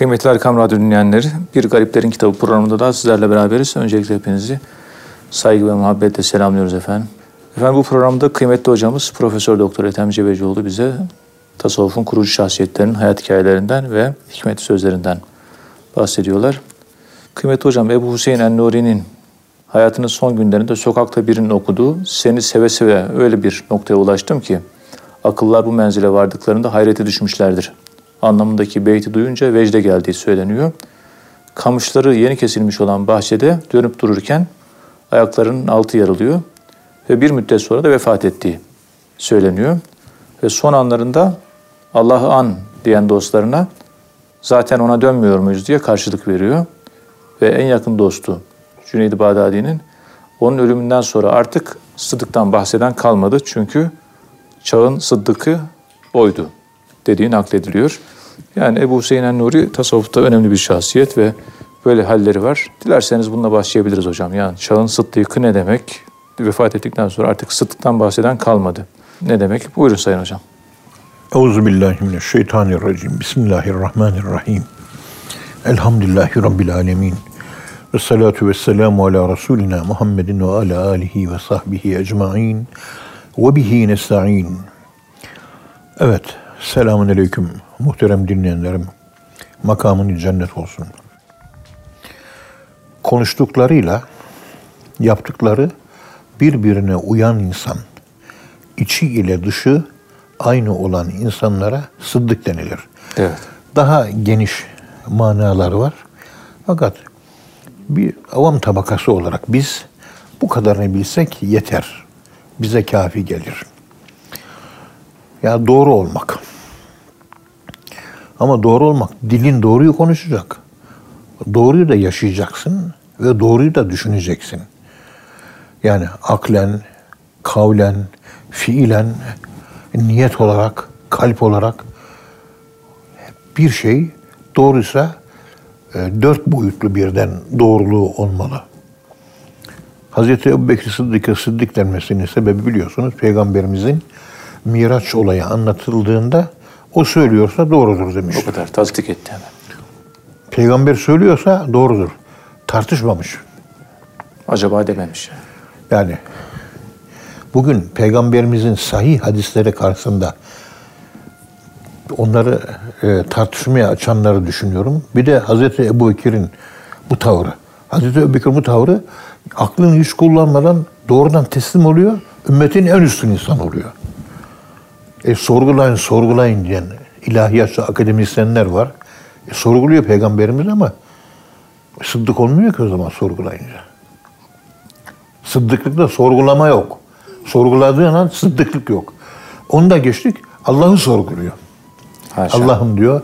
Kıymetli Erkam Radyo dinleyenleri, Bir Gariplerin Kitabı programında da sizlerle beraberiz. Öncelikle hepinizi saygı ve muhabbetle selamlıyoruz efendim. Efendim bu programda kıymetli hocamız Profesör Doktor Ethem Cebecioğlu bize tasavvufun kurucu şahsiyetlerinin hayat hikayelerinden ve hikmet sözlerinden bahsediyorlar. Kıymetli hocam Ebu Hüseyin en-Nuri'nin hayatının son günlerinde sokakta birinin okuduğu seni seve seve öyle bir noktaya ulaştım ki akıllar bu menzile vardıklarında hayrete düşmüşlerdir anlamındaki beyti duyunca vecde geldiği söyleniyor. Kamışları yeni kesilmiş olan bahçede dönüp dururken ayaklarının altı yarılıyor ve bir müddet sonra da vefat ettiği söyleniyor. Ve son anlarında Allah'ı an diyen dostlarına zaten ona dönmüyor muyuz diye karşılık veriyor. Ve en yakın dostu Cüneyd-i Bağdadi'nin onun ölümünden sonra artık Sıddık'tan bahseden kalmadı. Çünkü çağın Sıddık'ı oydu dediği naklediliyor. Yani Ebu Hüseyin en-Nuri tasavvufta önemli bir şahsiyet ve böyle halleri var. Dilerseniz bununla başlayabiliriz hocam. Yani çağın sıddıkı ne demek? Vefat ettikten sonra artık sıddıktan bahseden kalmadı. Ne demek? Buyurun Sayın Hocam. Euzubillahimineşşeytanirracim. Bismillahirrahmanirrahim. Elhamdülillahi Rabbil alemin. Ve salatu ve selamu ala Resulina Muhammedin ve ala alihi ve sahbihi ecma'in. Ve bihi nesta'in. Evet, selamun aleyküm muhterem dinleyenlerim. Makamın cennet olsun. Konuştuklarıyla yaptıkları birbirine uyan insan, içi ile dışı aynı olan insanlara sıddık denilir. Evet. Daha geniş manaları var. Fakat bir avam tabakası olarak biz bu kadarını bilsek yeter. Bize kafi gelir. Ya doğru olmak. Ama doğru olmak, dilin doğruyu konuşacak. Doğruyu da yaşayacaksın ve doğruyu da düşüneceksin. Yani aklen, kavlen, fiilen, niyet olarak, kalp olarak bir şey doğruysa e, dört boyutlu birden doğruluğu olmalı. Hazreti Ebu Bekir Sıddık'a Sıddık denmesinin sebebi biliyorsunuz Peygamberimizin Miraç olayı anlatıldığında o söylüyorsa doğrudur demiş. O kadar tasdik etti hemen. Peygamber söylüyorsa doğrudur. Tartışmamış. Acaba dememiş. Yani bugün peygamberimizin sahih hadisleri karşısında onları e, tartışmaya açanları düşünüyorum. Bir de Hazreti Ebu Bekir'in bu tavrı. Hazreti Ebu Bekir bu tavrı aklını hiç kullanmadan doğrudan teslim oluyor. Ümmetin en üstün insan oluyor. E, sorgulayın, sorgulayın diyen ilahiyatçı akademisyenler var. E, sorguluyor peygamberimiz ama sıddık olmuyor ki o zaman sorgulayınca. Sıddıklıkta sorgulama yok. Sorguladığın an sıddıklık yok. Onu da geçtik. Allah'ı sorguluyor. Allah'ım diyor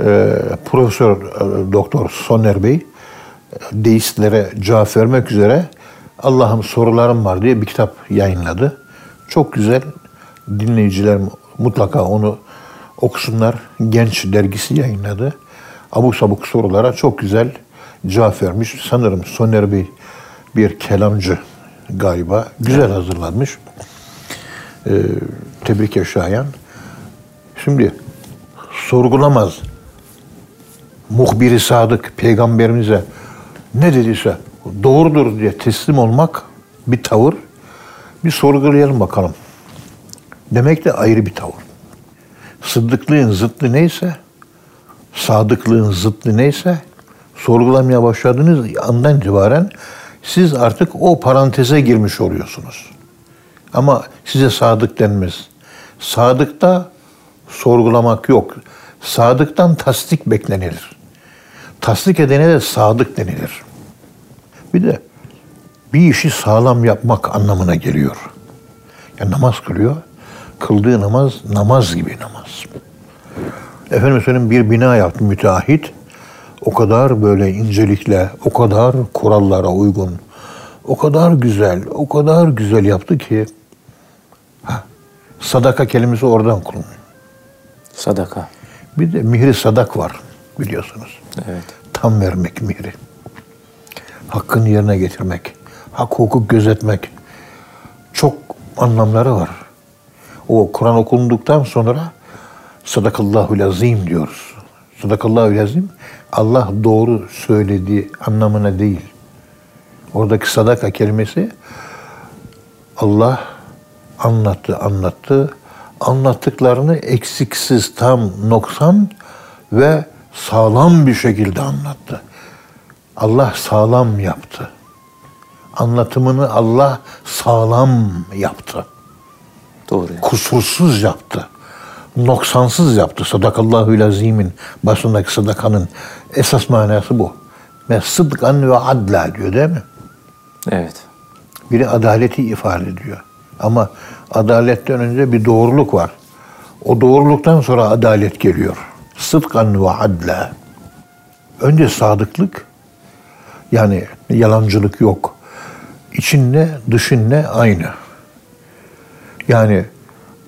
e, Profesör e, Doktor Soner Bey e, deistlere cevap vermek üzere Allah'ım sorularım var diye bir kitap yayınladı. Çok güzel dinleyiciler mutlaka onu okusunlar. Genç dergisi yayınladı. Abuk sabuk sorulara çok güzel cevap vermiş. Sanırım Soner Bey bir kelamcı galiba. Güzel hazırlanmış. Ee, tebrik şayan. Şimdi sorgulamaz. Muhbiri sadık peygamberimize ne dediyse doğrudur diye teslim olmak bir tavır. Bir sorgulayalım bakalım. Demek de ayrı bir tavır. Sıddıklığın zıttı neyse, sadıklığın zıttı neyse, sorgulamaya başladığınız andan itibaren siz artık o paranteze girmiş oluyorsunuz. Ama size sadık denmez. Sadıkta sorgulamak yok. Sadıktan tasdik beklenilir. Tasdik edene de sadık denilir. Bir de bir işi sağlam yapmak anlamına geliyor. Yani namaz kılıyor kıldığı namaz namaz gibi namaz. Efendim söyleyeyim bir bina yaptı müteahhit. O kadar böyle incelikle, o kadar kurallara uygun, o kadar güzel, o kadar güzel yaptı ki ha, sadaka kelimesi oradan kullanılıyor. Sadaka. Bir de mihri sadak var biliyorsunuz. Evet. Tam vermek mihri. Hakkını yerine getirmek, hak hukuk gözetmek. Çok anlamları var o Kur'an okunduktan sonra sadakallahu lazim diyoruz. Sadakallahu lazim. Allah doğru söylediği anlamına değil. Oradaki sadaka kelimesi Allah anlattı, anlattı. Anlattıklarını eksiksiz, tam, noksan ve sağlam bir şekilde anlattı. Allah sağlam yaptı. Anlatımını Allah sağlam yaptı. Doğru. Kusursuz yaptı. Noksansız yaptı. Sadakallahu lazimin başındaki sadakanın esas manası bu. Ve sıdkan ve adla diyor değil mi? Evet. Biri adaleti ifade ediyor. Ama adaletten önce bir doğruluk var. O doğruluktan sonra adalet geliyor. Sıdkan ve adla. Önce sadıklık, yani yalancılık yok. İçinle dışınla aynı. Yani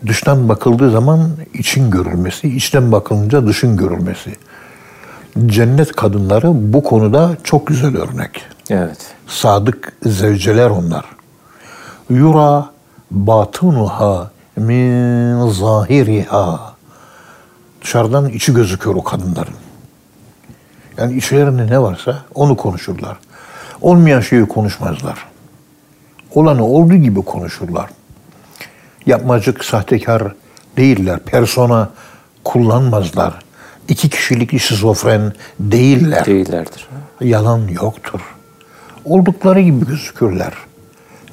dıştan bakıldığı zaman için görülmesi, içten bakılınca dışın görülmesi. Cennet kadınları bu konuda çok güzel örnek. Evet. Sadık zevceler onlar. Yura batunuha min zahiriha. Dışarıdan içi gözüküyor o kadınların. Yani içlerinde ne varsa onu konuşurlar. Olmayan şeyi konuşmazlar. Olanı olduğu gibi konuşurlar. Yapmacık, sahtekar değiller. Persona kullanmazlar. İki kişilik şizofren değiller. Değillerdir. Yalan yoktur. Oldukları gibi gözükürler.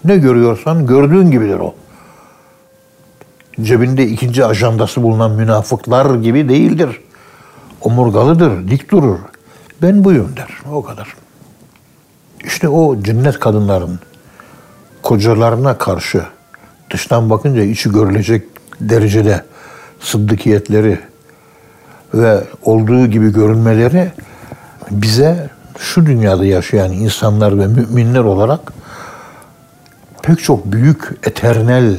Ne görüyorsan gördüğün gibidir o. Cebinde ikinci ajandası bulunan münafıklar gibi değildir. Omurgalıdır, dik durur. Ben buyum der. O kadar. İşte o cennet kadınların kocalarına karşı dıştan bakınca içi görülecek derecede sıddıkiyetleri ve olduğu gibi görünmeleri bize şu dünyada yaşayan insanlar ve müminler olarak pek çok büyük eternel,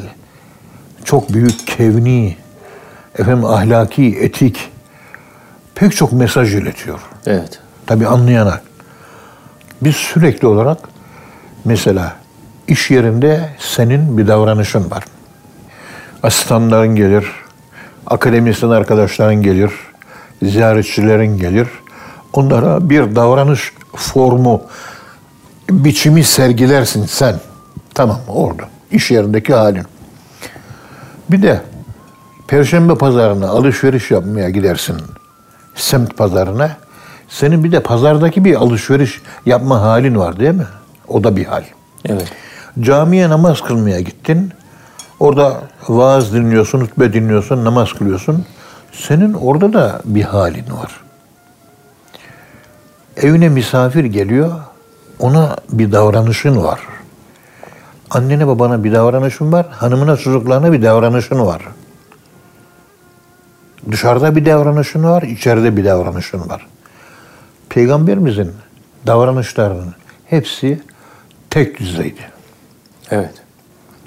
çok büyük kevni, efendim ahlaki, etik pek çok mesaj iletiyor. Evet. Tabi anlayana. Biz sürekli olarak mesela iş yerinde senin bir davranışın var. Asistanların gelir, akademisyen arkadaşların gelir, ziyaretçilerin gelir. Onlara bir davranış formu, biçimi sergilersin sen. Tamam orada. İş yerindeki halin. Bir de Perşembe pazarına alışveriş yapmaya gidersin. Semt pazarına. Senin bir de pazardaki bir alışveriş yapma halin var değil mi? O da bir hal. Evet. Camiye namaz kılmaya gittin. Orada vaaz dinliyorsun, hutbe dinliyorsun, namaz kılıyorsun. Senin orada da bir halin var. Evine misafir geliyor, ona bir davranışın var. Annene babana bir davranışın var, hanımına çocuklarına bir davranışın var. Dışarıda bir davranışın var, içeride bir davranışın var. Peygamberimizin davranışlarının hepsi tek düzeydi. Evet.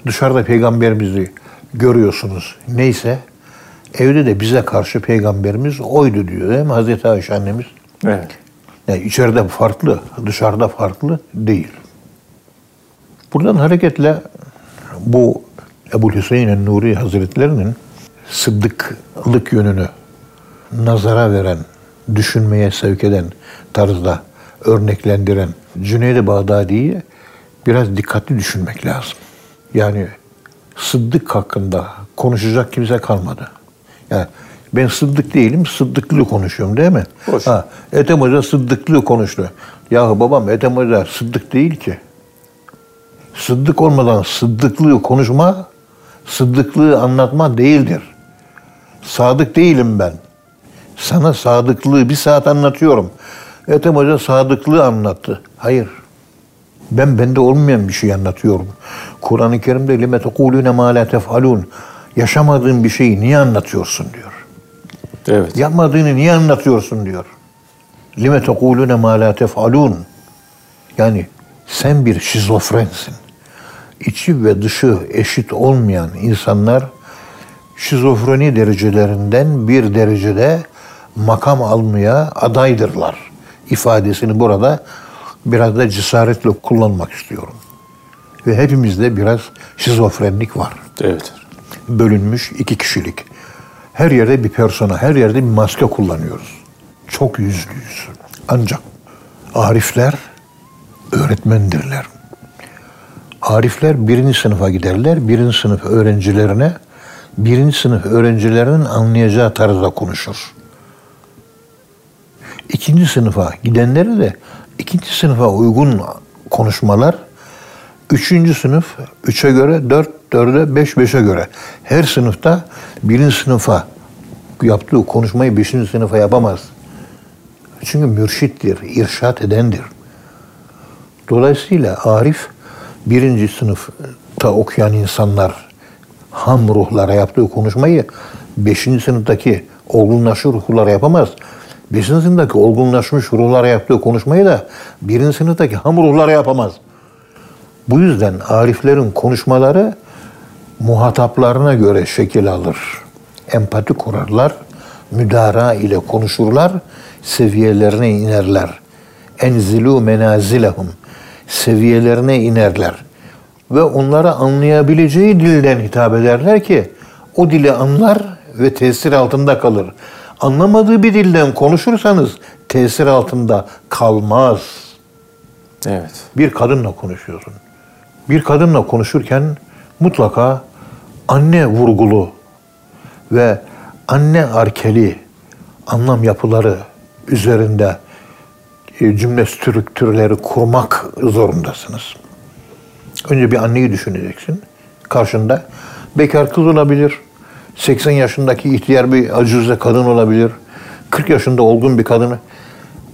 Dışarıda peygamberimizi görüyorsunuz. Neyse evde de bize karşı peygamberimiz oydu diyor değil mi Hazreti Ayşe annemiz? Evet. Yani içeride farklı, dışarıda farklı değil. Buradan hareketle bu Ebu Hüseyin Nuri Hazretlerinin sıddıklık yönünü nazara veren, düşünmeye sevk eden tarzda örneklendiren Cüneyd-i Bağdadi'yi biraz dikkatli düşünmek lazım. Yani Sıddık hakkında konuşacak kimse kalmadı. Yani ben Sıddık değilim, Sıddıklı konuşuyorum değil mi? Hoş. Ha, Ethem Hoca Sıddıklı konuştu. Yahu babam Ethem Hoca Sıddık değil ki. Sıddık olmadan Sıddıklığı konuşma, Sıddıklığı anlatma değildir. Sadık değilim ben. Sana sadıklığı bir saat anlatıyorum. Ethem Hoca sadıklığı anlattı. Hayır. Ben bende olmayan bir şey anlatıyorum. Kur'an-ı Kerim'de lime tekulune ma la tef'alun. Yaşamadığın bir şeyi niye anlatıyorsun diyor. Evet. Yapmadığını niye anlatıyorsun diyor. Lime tekulune ma la tef'alun. Yani sen bir şizofrensin. İçi ve dışı eşit olmayan insanlar şizofreni derecelerinden bir derecede makam almaya adaydırlar. ifadesini burada biraz da cesaretle kullanmak istiyorum. Ve hepimizde biraz şizofrenlik var. Evet. Bölünmüş iki kişilik. Her yerde bir persona, her yerde bir maske kullanıyoruz. çok yüzlüyüz. Ancak arifler öğretmendirler. Arifler birinci sınıfa giderler. Birinci sınıf öğrencilerine birinci sınıf öğrencilerinin anlayacağı tarzda konuşur. İkinci sınıfa gidenleri de ikinci sınıfa uygun konuşmalar, üçüncü sınıf üçe göre, dört dörde, beş beşe göre. Her sınıfta birinci sınıfa yaptığı konuşmayı beşinci sınıfa yapamaz. Çünkü mürşittir, irşat edendir. Dolayısıyla Arif birinci sınıfta okuyan insanlar ham ruhlara yaptığı konuşmayı beşinci sınıftaki olgunlaşmış ruhlara yapamaz. Beşinci sınıftaki olgunlaşmış ruhlara yaptığı konuşmayı da birinci sınıftaki ham ruhlara yapamaz. Bu yüzden ariflerin konuşmaları muhataplarına göre şekil alır. Empati kurarlar, müdara ile konuşurlar, seviyelerine inerler. Enzilu menazilehum seviyelerine inerler. Ve onlara anlayabileceği dilden hitap ederler ki o dili anlar ve tesir altında kalır. Anlamadığı bir dilden konuşursanız tesir altında kalmaz. Evet. Bir kadınla konuşuyorsun. Bir kadınla konuşurken mutlaka anne vurgulu ve anne arkeli anlam yapıları üzerinde e, cümle strüktürleri kurmak zorundasınız. Önce bir anneyi düşüneceksin. Karşında bekar kız olabilir. 80 yaşındaki ihtiyar bir acize kadın olabilir. 40 yaşında olgun bir kadını.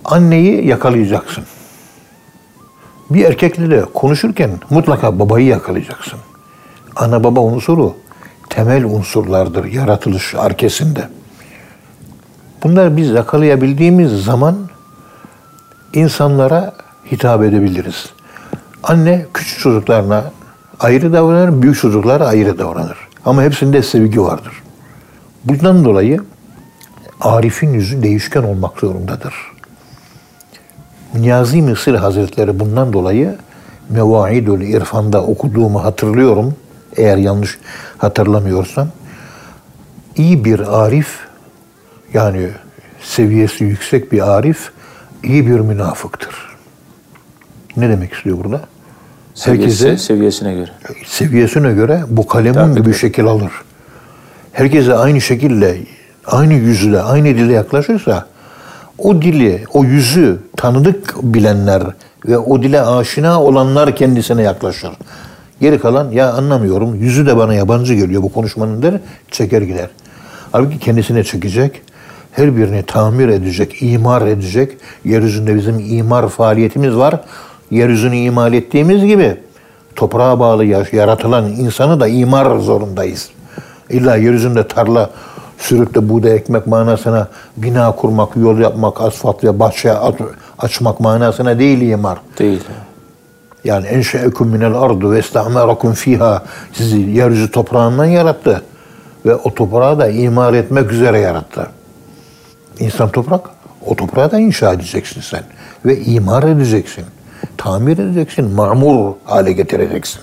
Anneyi yakalayacaksın. Bir erkekle de konuşurken mutlaka babayı yakalayacaksın. Ana baba unsuru temel unsurlardır yaratılış arkesinde. Bunları biz yakalayabildiğimiz zaman insanlara hitap edebiliriz. Anne küçük çocuklarına ayrı davranır, büyük çocuklara ayrı davranır. Ama hepsinde sevgi vardır. Bundan dolayı Arif'in yüzü değişken olmak zorundadır. Niyazi Mısır Hazretleri bundan dolayı Mevaidül İrfan'da okuduğumu hatırlıyorum. Eğer yanlış hatırlamıyorsam. iyi bir arif yani seviyesi yüksek bir arif iyi bir münafıktır. Ne demek istiyor burada? Seviyesi, Herkese seviyesine göre. Seviyesine göre bu kalemin gibi şekil alır. Herkese aynı şekilde, aynı yüzle, aynı dile yaklaşırsa o dili, o yüzü tanıdık bilenler ve o dile aşina olanlar kendisine yaklaşır. Geri kalan ya anlamıyorum, yüzü de bana yabancı geliyor bu konuşmanın der, çeker gider. Halbuki kendisine çekecek, her birini tamir edecek, imar edecek. Yeryüzünde bizim imar faaliyetimiz var. Yeryüzünü imal ettiğimiz gibi toprağa bağlı yaratılan insanı da imar zorundayız. İlla yeryüzünde tarla sürüp de buğday ekmek manasına bina kurmak, yol yapmak, asfalt ve bahçe açmak manasına değil imar. Değil. Yani enşe'ekum minel ardu ve istamerakum fiha sizi yeryüzü toprağından yarattı ve o toprağı da imar etmek üzere yarattı. İnsan toprak, o toprağı da inşa edeceksin sen. Ve imar edeceksin. Tamir edeceksin, mamur hale getireceksin.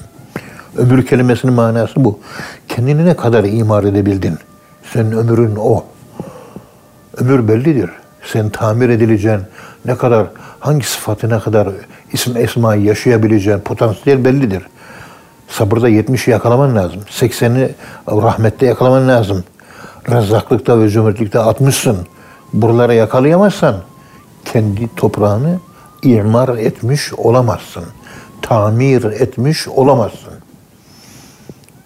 Ömür kelimesinin manası bu. Kendini ne kadar imar edebildin? Senin ömrün o. Ömür bellidir. Sen tamir edileceğin ne kadar, hangi sıfatı ne kadar isim esmayı yaşayabileceğin potansiyel bellidir. Sabırda 70'i yakalaman lazım. 80'i rahmette yakalaman lazım. Rezzaklıkta ve cömertlikte 60'sın buralara yakalayamazsan kendi toprağını imar etmiş olamazsın. Tamir etmiş olamazsın.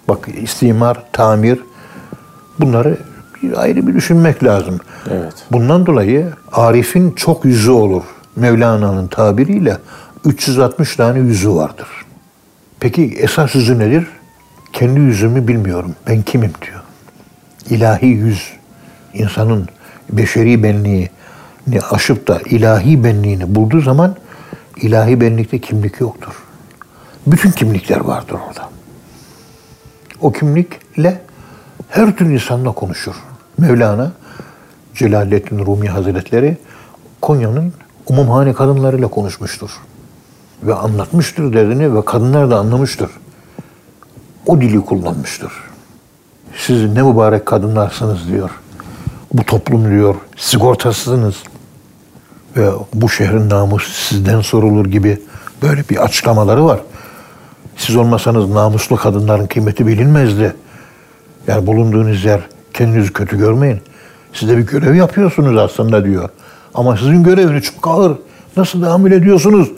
Bak istimar, tamir bunları bir ayrı bir düşünmek lazım. Evet. Bundan dolayı Arif'in çok yüzü olur. Mevlana'nın tabiriyle 360 tane yüzü vardır. Peki esas yüzü nedir? Kendi yüzümü bilmiyorum. Ben kimim diyor. İlahi yüz. insanın beşeri benliğini aşıp da ilahi benliğini bulduğu zaman ilahi benlikte kimlik yoktur. Bütün kimlikler vardır orada. O kimlikle her türlü insanla konuşur. Mevlana Celaleddin Rumi Hazretleri Konya'nın umumhane kadınlarıyla konuşmuştur. Ve anlatmıştır derdini ve kadınlar da anlamıştır. O dili kullanmıştır. Siz ne mübarek kadınlarsınız diyor bu toplum diyor sigortasızsınız. Ve bu şehrin namusu sizden sorulur gibi böyle bir açıklamaları var. Siz olmasanız namuslu kadınların kıymeti bilinmezdi. Yani bulunduğunuz yer kendinizi kötü görmeyin. Siz de bir görev yapıyorsunuz aslında diyor. Ama sizin göreviniz çok ağır. Nasıl devam ediyorsunuz?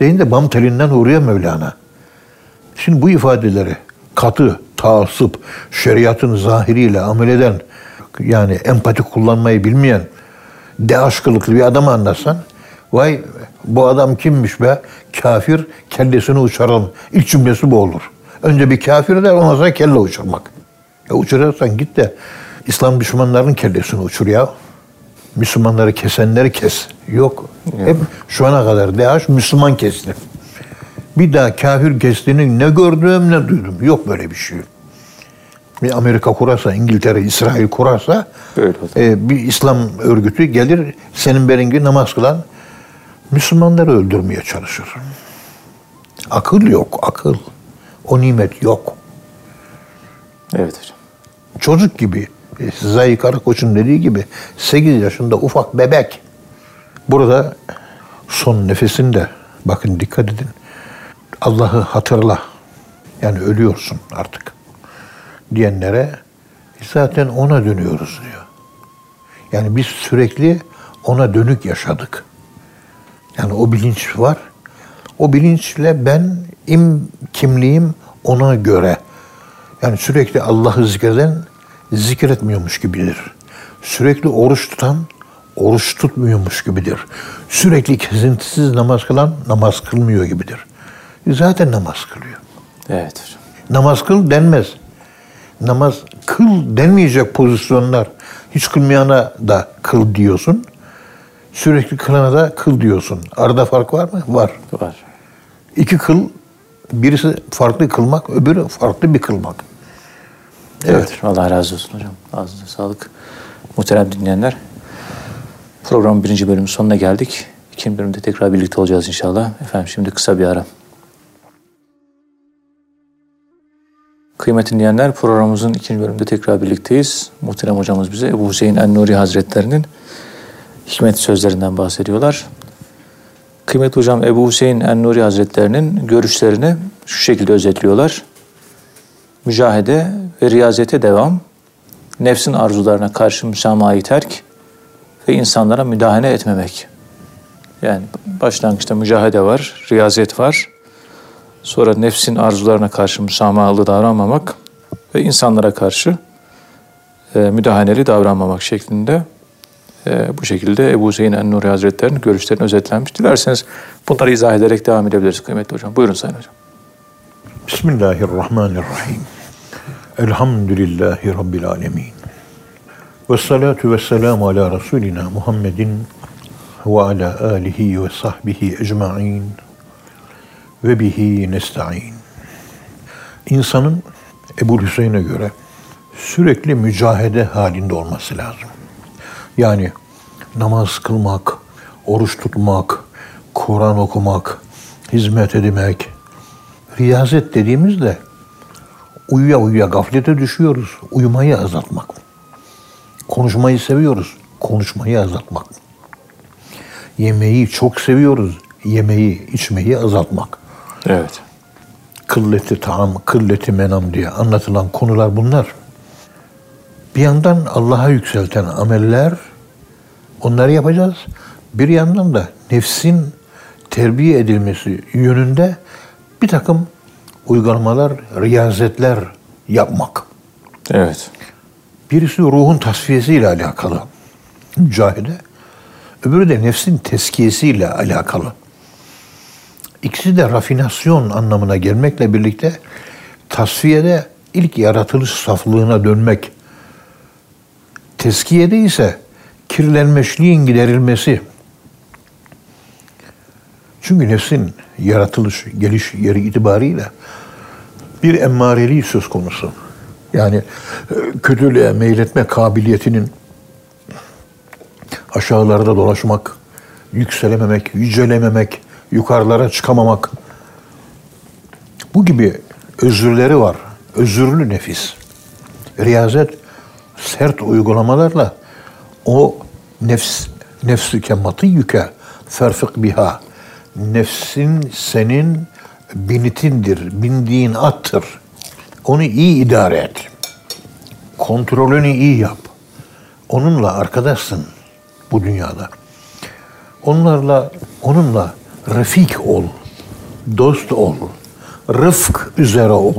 Deyin de bam telinden uğruyor Mevlana. Şimdi bu ifadeleri katı, taasıp, şeriatın zahiriyle amel eden, yani empati kullanmayı bilmeyen, de aşkılıklı bir adamı anlatsan, vay bu adam kimmiş be, kafir, kellesini uçuralım. İlk cümlesi bu olur. Önce bir kafir der, ondan sonra kelle uçurmak. Ya uçurursan git de İslam düşmanlarının kellesini uçur ya. Müslümanları kesenleri kes. Yok. Yok. Hep şu ana kadar DH Müslüman kesti. Bir daha kafir kestiğini ne gördüm ne duydum. Yok böyle bir şey. Bir Amerika kurarsa, İngiltere, İsrail kurarsa e, bir İslam örgütü gelir senin benim gibi namaz kılan Müslümanları öldürmeye çalışır. Akıl yok, akıl. O nimet yok. Evet hocam. Çocuk gibi, e, Zayı Karakoç'un dediği gibi 8 yaşında ufak bebek. Burada son nefesinde, bakın dikkat edin, Allah'ı hatırla. Yani ölüyorsun artık diyenlere zaten ona dönüyoruz diyor. Yani biz sürekli ona dönük yaşadık. Yani o bilinç var. O bilinçle ben im kimliğim ona göre. Yani sürekli Allah'ı zikreden zikretmiyormuş gibidir. Sürekli oruç tutan oruç tutmuyormuş gibidir. Sürekli kesintisiz namaz kılan namaz kılmıyor gibidir. Zaten namaz kılıyor. Evet Namaz kıl denmez. Namaz kıl denmeyecek pozisyonlar. Hiç kılmayana da kıl diyorsun. Sürekli kılana da kıl diyorsun. Arada fark var mı? Var. Var. İki kıl, birisi farklı kılmak, öbürü farklı bir kılmak. Evet. evet. Allah razı olsun hocam. Ağzınıza sağlık. Muhterem dinleyenler. Programın birinci bölümün sonuna geldik. İkinci bölümde tekrar birlikte olacağız inşallah. Efendim şimdi kısa bir ara. Kıymetli dinleyenler programımızın ikinci bölümünde tekrar birlikteyiz. Muhterem hocamız bize Ebu Hüseyin En-Nuri Hazretlerinin hikmet sözlerinden bahsediyorlar. Kıymetli hocam Ebu Hüseyin En-Nuri Hazretlerinin görüşlerini şu şekilde özetliyorlar. Mücahede ve riyazete devam, nefsin arzularına karşı müsamahayı terk ve insanlara müdahale etmemek. Yani başlangıçta mücahede var, riyazet var. Sonra nefsin arzularına karşı müsamahalı davranmamak ve insanlara karşı e, müdahaleli davranmamak şeklinde e, bu şekilde Ebu Zeyn en-Nuri Hazretleri'nin görüşlerini özetlenmiş. Dilerseniz bunları izah ederek devam edebiliriz kıymetli hocam. Buyurun Sayın Hocam. Bismillahirrahmanirrahim. Elhamdülillahi Rabbil alemin. Ve salatu ve selamu ala Resulina Muhammedin ve ala alihi ve sahbihi ecma'in ve bihi nesta'in. İnsanın Ebu Hüseyin'e göre sürekli mücahede halinde olması lazım. Yani namaz kılmak, oruç tutmak, Kur'an okumak, hizmet etmek, riyazet dediğimizde uyuya uyuya gaflete düşüyoruz. Uyumayı azaltmak. Konuşmayı seviyoruz. Konuşmayı azaltmak. Yemeği çok seviyoruz. Yemeği, içmeyi azaltmak. Evet. Kılleti taam, kılleti menam diye anlatılan konular bunlar. Bir yandan Allah'a yükselten ameller, onları yapacağız. Bir yandan da nefsin terbiye edilmesi yönünde bir takım uygulamalar, riyazetler yapmak. Evet. Birisi ruhun tasfiyesiyle alakalı mücahede, öbürü de nefsin teskiyesiyle alakalı. İkisi de rafinasyon anlamına gelmekle birlikte tasfiyede ilk yaratılış saflığına dönmek, teskiyede ise kirlenmişliğin giderilmesi. Çünkü nefsin yaratılış, geliş yeri itibariyle bir emmareliği söz konusu. Yani e, kötülüğe meyletme kabiliyetinin aşağılarda dolaşmak, yükselememek, yücelememek, yukarılara çıkamamak. Bu gibi özürleri var. Özürlü nefis. Riyazet sert uygulamalarla o nefs Nefsüke matiyüke ferfik biha. Nefsin senin binitindir, bindiğin attır. Onu iyi idare et. Kontrolünü iyi yap. Onunla arkadaşsın bu dünyada. Onlarla, onunla refik ol, dost ol, rıfk üzere ol.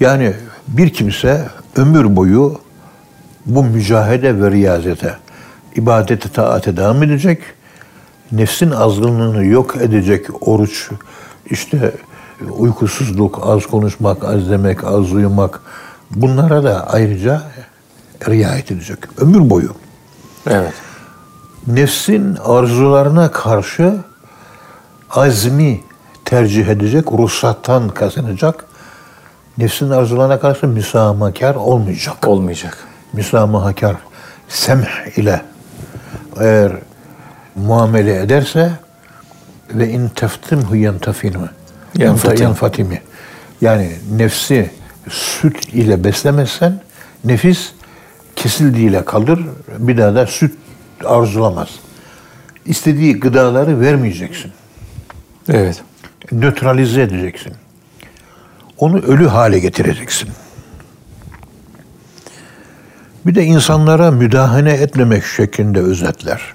Yani bir kimse ömür boyu bu mücahede ve riyazete, ibadete, taate devam edecek. Nefsin azgınlığını yok edecek oruç, işte uykusuzluk, az konuşmak, az demek, az uyumak bunlara da ayrıca riayet edecek. Ömür boyu. Evet. Nefsin arzularına karşı azmi tercih edecek, ruhsattan kazanacak. Nefsin arzularına karşı müsamahakar olmayacak. Olmayacak. Müsamahakar, semh ile eğer muamele ederse ve in teftimhu yentafinu Yenfatim. yenfatimi yani nefsi süt ile beslemezsen nefis kesildiğiyle kalır bir daha da süt arzulamaz. İstediği gıdaları vermeyeceksin. Evet. Nötralize edeceksin. Onu ölü hale getireceksin. Bir de insanlara müdahale etmemek şeklinde özetler.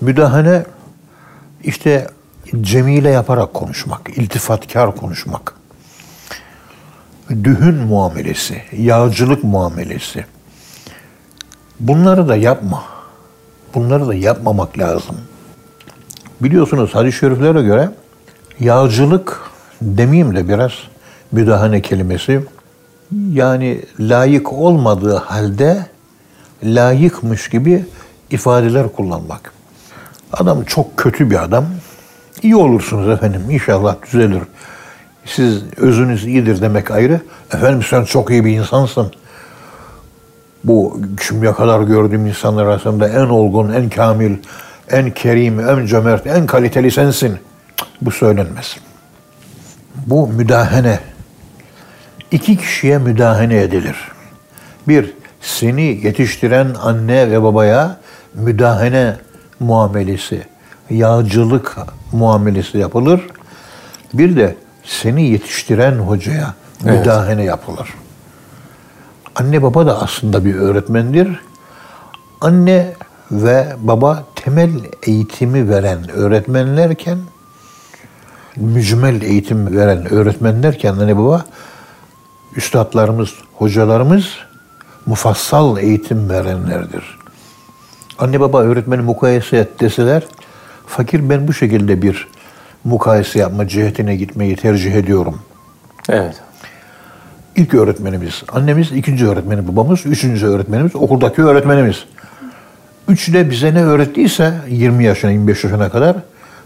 Müdahale işte cemile yaparak konuşmak, iltifatkar konuşmak. Dühün muamelesi, yağcılık muamelesi. Bunları da yapma. Bunları da yapmamak lazım. Biliyorsunuz hadis-i şeriflere göre yağcılık demeyeyim de biraz müdahale kelimesi yani layık olmadığı halde layıkmış gibi ifadeler kullanmak. Adam çok kötü bir adam. İyi olursunuz efendim inşallah düzelir. Siz özünüz iyidir demek ayrı. Efendim sen çok iyi bir insansın. Bu şimdiye kadar gördüğüm insanlar arasında en olgun, en kamil, en kerim, en cömert, en kaliteli sensin. Bu söylenmez. Bu müdahene. İki kişiye müdahale edilir. Bir, seni yetiştiren anne ve babaya müdahale muamelesi, yağcılık muamelesi yapılır. Bir de seni yetiştiren hocaya Evet. müdahale yapılır. Anne baba da aslında bir öğretmendir. Anne ve baba temel eğitimi veren öğretmenlerken mücmel eğitim veren öğretmenlerken anne baba üstadlarımız, hocalarımız mufassal eğitim verenlerdir. Anne baba öğretmeni mukayese et deseler fakir ben bu şekilde bir mukayese yapma cihetine gitmeyi tercih ediyorum. Evet. İlk öğretmenimiz annemiz, ikinci öğretmeni babamız, üçüncü öğretmenimiz okuldaki öğretmenimiz. Üçü de bize ne öğrettiyse 20 yaşına 25 yaşına kadar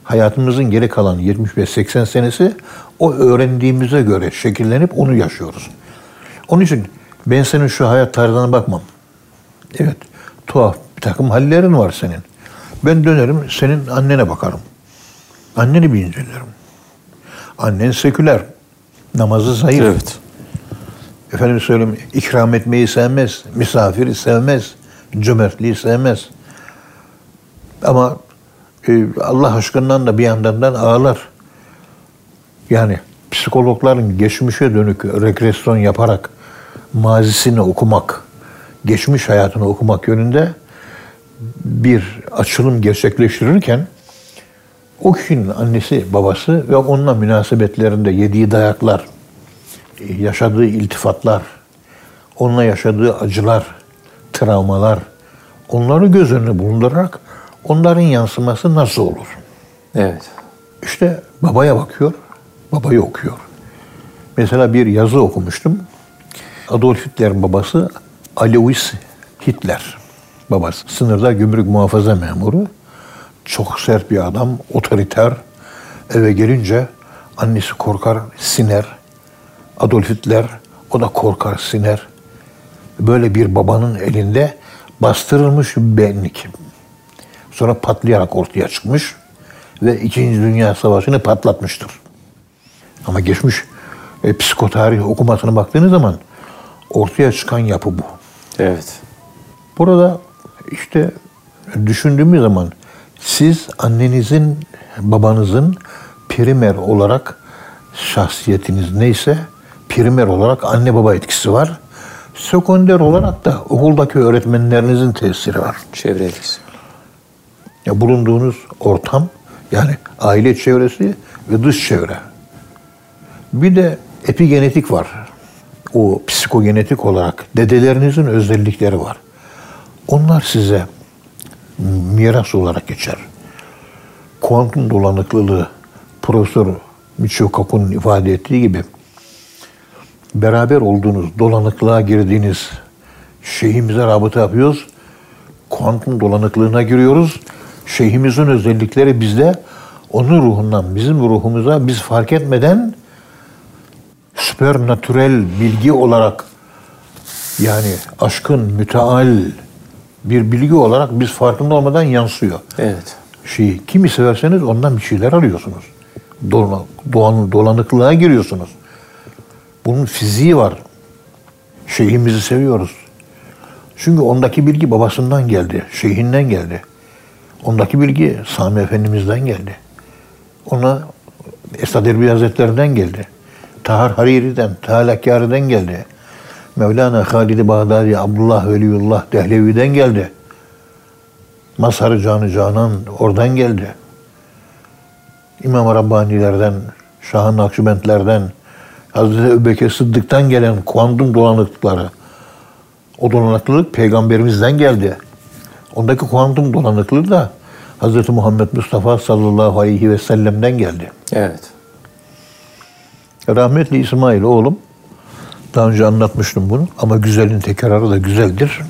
hayatımızın geri kalan 75-80 senesi o öğrendiğimize göre şekillenip onu yaşıyoruz. Onun için ben senin şu hayat tarzına bakmam. Evet tuhaf bir takım hallerin var senin. Ben dönerim senin annene bakarım. Anneni bir incelerim. Annen seküler. Namazı zayıf. Evet. Efendim söyleyeyim ikram etmeyi sevmez, misafiri sevmez, cömertliği sevmez. Ama e, Allah aşkından da bir yandan da ağlar. Yani psikologların geçmişe dönük regresyon yaparak mazisini okumak, geçmiş hayatını okumak yönünde bir açılım gerçekleştirirken o kişinin annesi, babası ve onunla münasebetlerinde yediği dayaklar, yaşadığı iltifatlar, onunla yaşadığı acılar, travmalar, onları göz önüne bulundurarak onların yansıması nasıl olur? Evet. İşte babaya bakıyor, babayı okuyor. Mesela bir yazı okumuştum. Adolf Hitler'in babası Alois Hitler. Babası sınırda gümrük muhafaza memuru. Çok sert bir adam, otoriter. Eve gelince annesi korkar, siner. Adolf Hitler o da korkar, siner. Böyle bir babanın elinde bastırılmış bir benlik. Sonra patlayarak ortaya çıkmış ve İkinci Dünya Savaşı'nı patlatmıştır. Ama geçmiş e, psikotarih okumasına baktığınız zaman ortaya çıkan yapı bu. Evet. Burada işte düşündüğümüz zaman siz annenizin, babanızın primer olarak şahsiyetiniz neyse primer olarak anne baba etkisi var. Sekonder olarak da okuldaki öğretmenlerinizin tesiri var. Çevre etkisi. Ya bulunduğunuz ortam yani aile çevresi ve dış çevre. Bir de epigenetik var. O psikogenetik olarak dedelerinizin özellikleri var. Onlar size miras olarak geçer. Kuantum dolanıklılığı Profesör Michio Kaku'nun ifade ettiği gibi beraber olduğunuz, dolanıklığa girdiğiniz şeyhimize rabıta yapıyoruz. Kuantum dolanıklığına giriyoruz. Şeyhimizin özellikleri bizde onun ruhundan bizim ruhumuza biz fark etmeden süpernatürel bilgi olarak yani aşkın müteal bir bilgi olarak biz farkında olmadan yansıyor. Evet. Şey, kimi severseniz ondan bir şeyler arıyorsunuz. Dolan, dolanıklığa giriyorsunuz. Bunun fiziği var. Şeyhimizi seviyoruz. Çünkü ondaki bilgi babasından geldi, şeyhinden geldi. Ondaki bilgi Sami Efendimiz'den geldi. Ona Esad Erbil Hazretlerinden geldi. Tahar Hariri'den, Tealakkâri'den geldi. Mevlana Halid-i Bağdadi, Abdullah Veliyullah Dehlevi'den geldi. Mazhar-ı Canı Canan oradan geldi. İmam Rabbanilerden, Şah-ı Nakşibentlerden, Hazreti Ebubekir Sıddık'tan gelen kuantum dolanıklıkları. O dolanıklılık peygamberimizden geldi. Ondaki kuantum dolanıklığı da Hazreti Muhammed Mustafa sallallahu aleyhi ve sellem'den geldi. Evet. Rahmetli İsmail oğlum, daha önce anlatmıştım bunu ama güzelin tekrarı da güzeldir.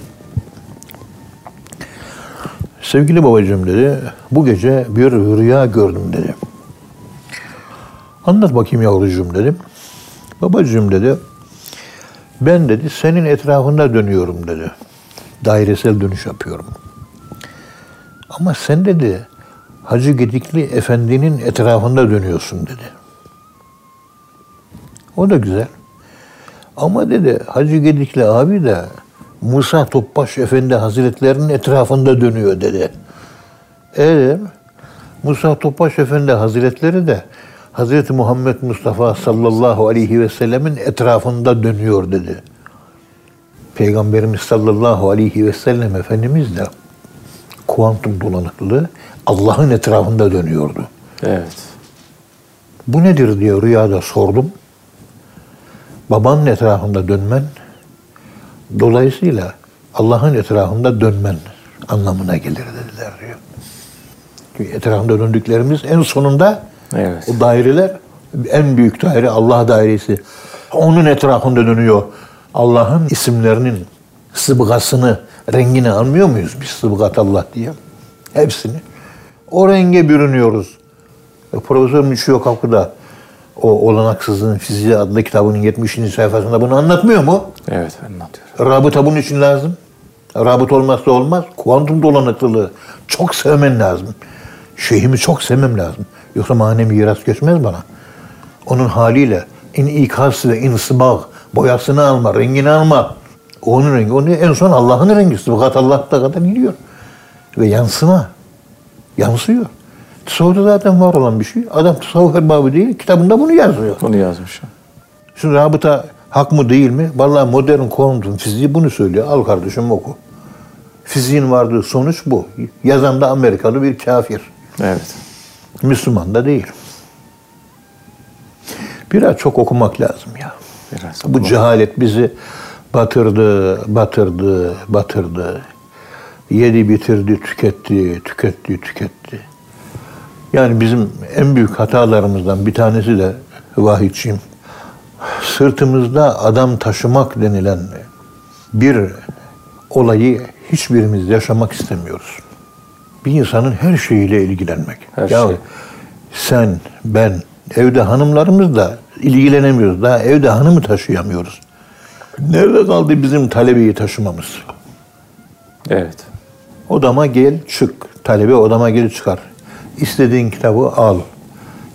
Sevgili babacığım dedi, bu gece bir rüya gördüm dedi. Anlat bakayım yavrucuğum dedim. Babacığım dedi, ben dedi senin etrafında dönüyorum dedi. Dairesel dönüş yapıyorum. Ama sen dedi Hacı Gedikli Efendi'nin etrafında dönüyorsun dedi. O da güzel. Ama dedi Hacı Gedikli abi de Musa Topbaş Efendi Hazretlerinin etrafında dönüyor dedi. Evet. Musa Topbaş Efendi Hazretleri de Hazreti Muhammed Mustafa sallallahu aleyhi ve sellemin etrafında dönüyor dedi. Peygamberimiz sallallahu aleyhi ve sellem Efendimiz de kuantum dolanıklığı Allah'ın etrafında dönüyordu. Evet. Bu nedir diye rüyada sordum. Babanın etrafında dönmen, dolayısıyla Allah'ın etrafında dönmen anlamına gelir dediler diyor. Çünkü etrafında döndüklerimiz en sonunda Evet. o daireler en büyük daire Allah dairesi. Onun etrafında dönüyor. Allah'ın isimlerinin sıbgasını, rengini almıyor muyuz biz sıbgat Allah diye? Hepsini. O renge bürünüyoruz. E, Profesör Kapı da o Olanaksızlığın Fiziği adlı kitabının 70. sayfasında bunu anlatmıyor mu? Evet anlatıyor. Rabıta bunun için lazım. Rabıt olmazsa olmaz. Kuantum dolanıklılığı. Çok sevmen lazım. Şeyhimi çok sevmem lazım. Yoksa manevi miras geçmez bana. Onun haliyle in ikaz ve insibag boyasını alma, rengini alma. Onun rengi. Onun en son Allah'ın rengi. Sıbgat Allah'ta kadar gidiyor. Ve yansıma. Yansıyor. Tasavvufta zaten var olan bir şey. Adam tasavvuf erbabı değil. Kitabında bunu yazıyor. Bunu yazmış. Şimdi rabıta hak mı değil mi? Vallahi modern kuantum fiziği bunu söylüyor. Al kardeşim oku. Fiziğin vardığı sonuç bu. Yazan da Amerikalı bir kafir. Evet. Müslüman da değil. Biraz çok okumak lazım ya. Biraz Bu cehalet bizi batırdı, batırdı, batırdı. Yedi bitirdi, tüketti, tüketti, tüketti. Yani bizim en büyük hatalarımızdan bir tanesi de vahidçiyim. Sırtımızda adam taşımak denilen bir olayı hiçbirimiz yaşamak istemiyoruz. Bir insanın her şeyiyle ilgilenmek. Her ya şey. sen, ben, evde hanımlarımız da ilgilenemiyoruz. Daha evde hanımı taşıyamıyoruz. Nerede kaldı bizim talebeyi taşımamız? Evet. Odama gel çık. Talebe odama gel çıkar. İstediğin kitabı al.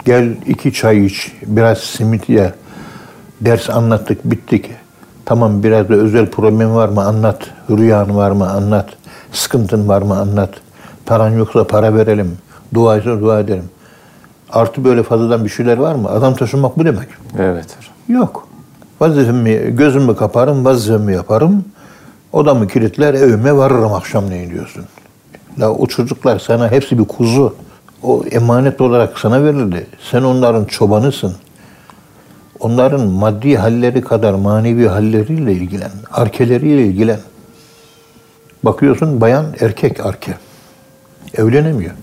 Gel iki çay iç. Biraz simit ye. Ders anlattık bittik. Tamam biraz da özel problem var mı anlat. Rüyan var mı anlat. Sıkıntın var mı anlat. Paran yoksa para verelim. Dua ise dua edelim. Artı böyle fazladan bir şeyler var mı? Adam taşımak bu demek. Evet. Yok. Vazifemi, gözümü kaparım, vazifemi yaparım. Odamı kilitler, evime varırım akşamleyin diyorsun. La o çocuklar sana hepsi bir kuzu. O emanet olarak sana verildi. Sen onların çobanısın. Onların maddi halleri kadar manevi halleriyle ilgilen, arkeleriyle ilgilen. Bakıyorsun bayan erkek arke. Evlenemiyor.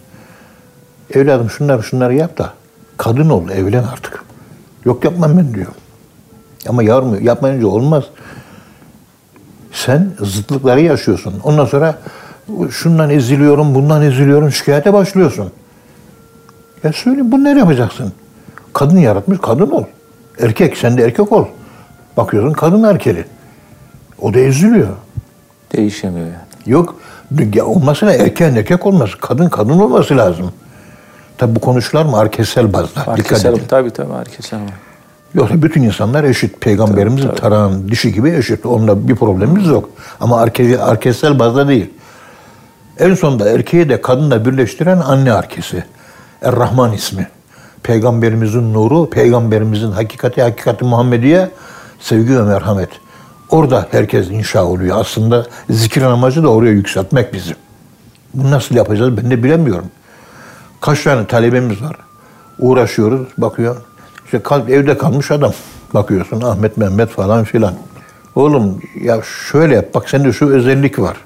Evladım şunları şunları yap da kadın ol, evlen artık. Yok yapmam ben diyor. Ama yarmıyor. Yapmayınca olmaz. Sen zıtlıkları yaşıyorsun. Ondan sonra şundan eziliyorum, bundan eziliyorum, şikayete başlıyorsun. Ya söyle bunları yapacaksın. Kadın yaratmış, kadın ol. Erkek, sen de erkek ol. Bakıyorsun kadın erkeli. O da eziliyor. Değişemiyor yani. Yok, olmasına erkeğin erkek olması, kadın kadın olması lazım. Tabi bu konuşular mı arkesel bazda? Arkesel, tabii tabii arkesel var. Yoksa bütün insanlar eşit. Peygamberimiz tabii, tabii. tarağın dişi gibi eşit. Onunla bir problemimiz yok. Ama arke, arkesel bazda değil. En sonunda erkeği de kadınla birleştiren anne arkesi. Er-Rahman ismi. Peygamberimizin nuru, peygamberimizin hakikati, hakikati Muhammediye, sevgi ve merhamet. Orada herkes inşa oluyor. Aslında zikrin amacı da oraya yükseltmek bizi. Bunu nasıl yapacağız ben de bilemiyorum. Kaç tane talebemiz var. Uğraşıyoruz, bakıyor. İşte kalp evde kalmış adam. Bakıyorsun Ahmet Mehmet falan filan. Oğlum ya şöyle yap. Bak sende şu özellik var.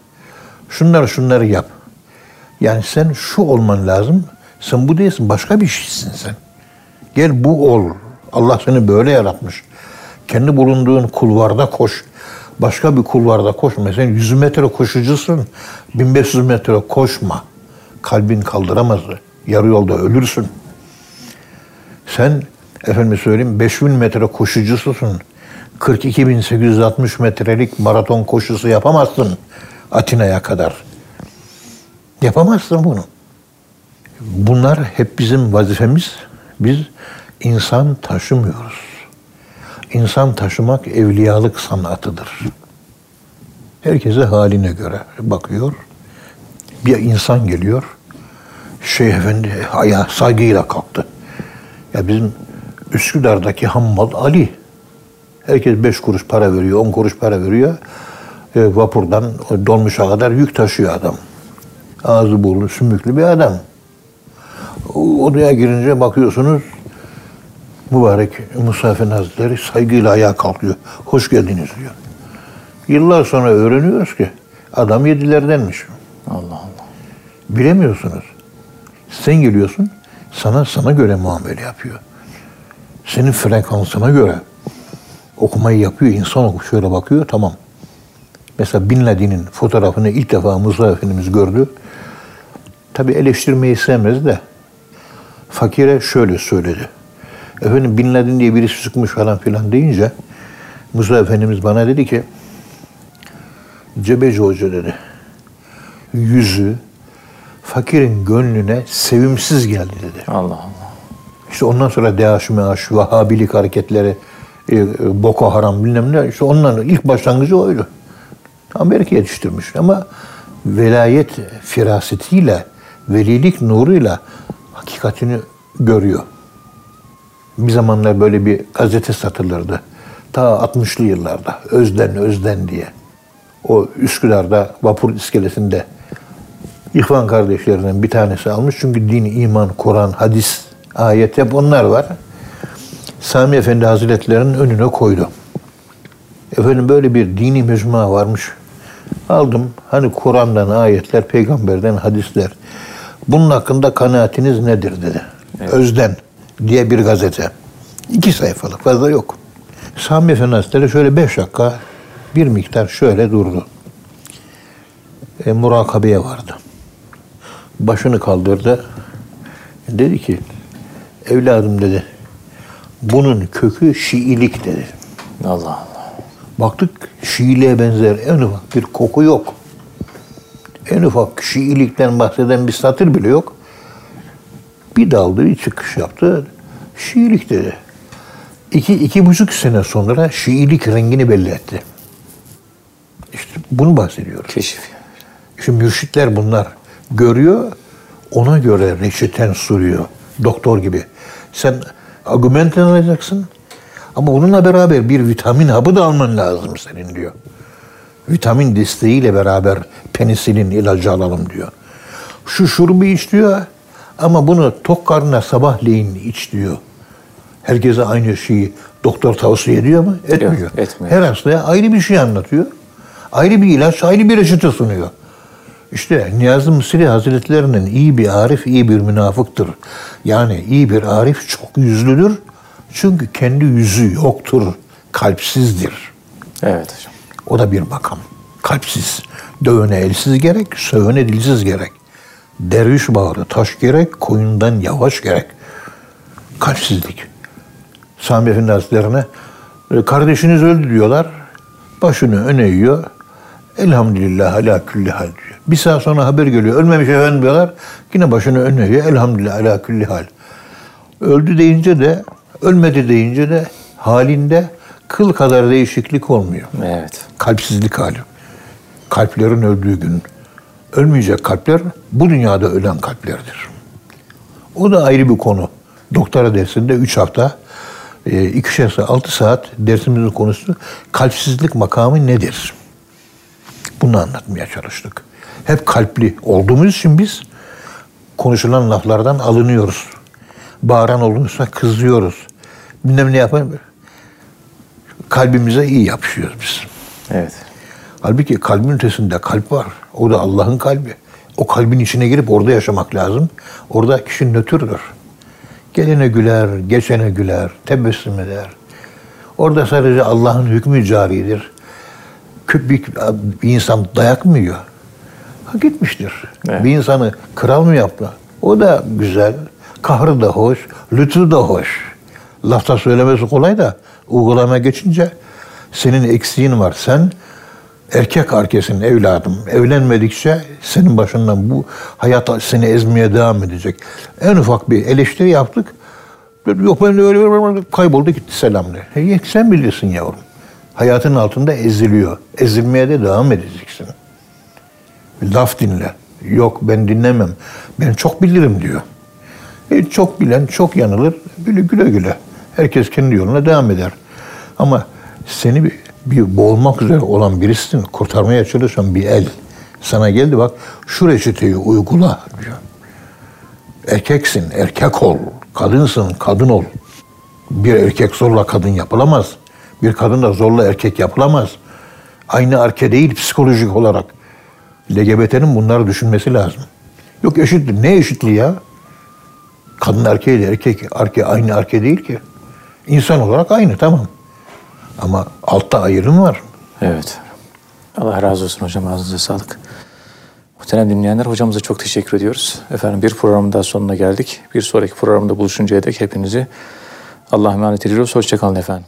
Şunları şunları yap. Yani sen şu olman lazım. Sen bu değilsin. Başka bir şeysin sen. Gel bu ol. Allah seni böyle yaratmış. Kendi bulunduğun kulvarda koş. Başka bir kulvarda koşma. Sen 100 metre koşucusun. 1500 metre koşma. Kalbin kaldıramaz. Yarı yolda ölürsün. Sen efendim söyleyeyim 5000 metre koşucususun. 42.860 metrelik maraton koşusu yapamazsın Atina'ya kadar. Yapamazsın bunu. Bunlar hep bizim vazifemiz. Biz insan taşımıyoruz. İnsan taşımak evliyalık sanatıdır. Herkese haline göre bakıyor. Bir insan geliyor. Şeyh Efendi ayağa saygıyla kalktı. Ya bizim Üsküdar'daki hammal Ali. Herkes beş kuruş para veriyor, on kuruş para veriyor. E, vapurdan dolmuşa kadar yük taşıyor adam. Ağzı burnu sümüklü bir adam. Odaya girince bakıyorsunuz mübarek Musa Efendi Hazretleri saygıyla ayağa kalkıyor. Hoş geldiniz diyor. Yıllar sonra öğreniyoruz ki adam yedilerdenmiş. Allah Allah. Bilemiyorsunuz. Sen geliyorsun, sana sana göre muamele yapıyor. Senin frekansına göre okumayı yapıyor. İnsan oku şöyle bakıyor, tamam. Mesela Bin Laden'in fotoğrafını ilk defa Musa Efendimiz gördü. Tabi eleştirmeyi sevmez de fakire şöyle söyledi. Efendim Bin Laden diye birisi sıkmış falan filan deyince Musa Efendimiz bana dedi ki Cebeci Hoca dedi yüzü fakirin gönlüne sevimsiz geldi dedi. Allah Allah. İşte ondan sonra DH, MH, Vahabilik hareketleri, e, e, Boko Haram bilmem ne. İşte onların ilk başlangıcı oydu. Amerika yetiştirmiş ama velayet firasetiyle, velilik nuruyla hakikatini görüyor. Bir zamanlar böyle bir gazete satılırdı. Ta 60'lı yıllarda Özden Özden diye. O Üsküdar'da vapur iskelesinde İhvan kardeşlerinden bir tanesi almış. Çünkü din, iman, Kur'an, hadis, ayet hep onlar var. Sami Efendi Hazretleri'nin önüne koydu. Efendim böyle bir dini mecmua varmış. Aldım. Hani Kur'an'dan ayetler, peygamberden hadisler. Bunun hakkında kanaatiniz nedir dedi. Evet. Özden diye bir gazete. İki sayfalık fazla yok. Sami Efendi Hazretleri şöyle beş dakika bir miktar şöyle durdu. E, murakabeye vardı. Başını kaldırdı. Dedi ki evladım dedi bunun kökü Şiilik dedi. Allah Allah. Baktık Şiiliğe benzer en ufak bir koku yok. En ufak Şiilikten bahseden bir satır bile yok. Bir daldı, bir çıkış yaptı. Şiilik dedi. İki, iki buçuk sene sonra Şiilik rengini belli etti. İşte bunu bahsediyoruz. Keşif. Şimdi mürşitler bunlar. Görüyor, ona göre reçeten sürüyor. Doktor gibi. Sen argumentle alacaksın. Ama onunla beraber bir vitamin hapı da alman lazım senin diyor. Vitamin desteğiyle beraber penisilin ilacı alalım diyor. Şu şurubu iç diyor ama bunu tok karnına sabahleyin iç diyor. Herkese aynı şeyi doktor tavsiye ediyor mu? Etmiyor. Yok, etmiyor. Her hastaya ayrı bir şey anlatıyor. Ayrı bir ilaç, ayrı bir reçete sunuyor. İşte Niyazi Mısri Hazretlerinin iyi bir arif, iyi bir münafıktır. Yani iyi bir arif çok yüzlüdür. Çünkü kendi yüzü yoktur. Kalpsizdir. Evet hocam. O da bir makam. Kalpsiz. Dövene elsiz gerek, sövene dilsiz gerek. Derviş bağrı taş gerek, koyundan yavaş gerek. Kalpsizlik. Sami Efendi Hazretlerine e, kardeşiniz öldü diyorlar. Başını öne eğiyor. Elhamdülillah ala külli hal diyor. Bir saat sonra haber geliyor. Ölmemiş efendim diyorlar. Yine başını öne eğiyor. Elhamdülillah ala külli hal. Öldü deyince de, ölmedi deyince de halinde kıl kadar değişiklik olmuyor. Evet. Kalpsizlik hali. Kalplerin öldüğü gün. Ölmeyecek kalpler bu dünyada ölen kalplerdir. O da ayrı bir konu. Doktora dersinde 3 hafta, e, ikişer saat, 6 saat dersimizin konusu kalpsizlik makamı nedir? Bunu anlatmaya çalıştık. Hep kalpli olduğumuz için biz konuşulan laflardan alınıyoruz. Bağıran olursa kızıyoruz. Bilmem ne yapalım. Kalbimize iyi yapışıyoruz biz. Evet. Halbuki kalbin ötesinde kalp var. O da Allah'ın kalbi. O kalbin içine girip orada yaşamak lazım. Orada kişi nötrdür. Gelene güler, geçene güler, tebessüm eder. Orada sadece Allah'ın hükmü caridir. Kö- Bir, insan dayak mı yiyor? Hak etmiştir. Evet. Bir insanı kral mı yaptı? O da güzel. Kahrı da hoş, lütfu da hoş. Lafta söylemesi kolay da uygulama geçince senin eksiğin var. Sen erkek arkesin evladım. Evlenmedikçe senin başından bu hayat seni ezmeye devam edecek. En ufak bir eleştiri yaptık. Yok ben de öyle kayboldu gitti selamlı. Hey, sen bilirsin yavrum. Hayatın altında eziliyor. Ezilmeye de devam edeceksin. Laf dinle. Yok ben dinlemem. Ben çok bilirim diyor. E, çok bilen çok yanılır. Güle güle güle. Herkes kendi yoluna devam eder. Ama seni bir, bir boğulmak üzere olan birisini kurtarmaya çalışan bir el sana geldi bak şu reçeteyi uygula diyor. Erkeksin, erkek ol. Kadınsın, kadın ol. Bir erkek zorla kadın yapılamaz. Bir kadın da zorla erkek yapılamaz. Aynı arke değil psikolojik olarak. LGBT'nin bunları düşünmesi lazım. Yok eşitlik. Ne eşitliği ya? Kadın erkeği de erkek erkeği aynı erkeği değil ki. İnsan olarak aynı tamam. Ama altta ayrım var. Evet. Allah razı olsun hocam. Ağzınıza sağlık. Muhterem dinleyenler hocamıza çok teşekkür ediyoruz. Efendim bir programın daha sonuna geldik. Bir sonraki programda buluşuncaya dek hepinizi Allah'a emanet ediyoruz. Hoşçakalın efendim.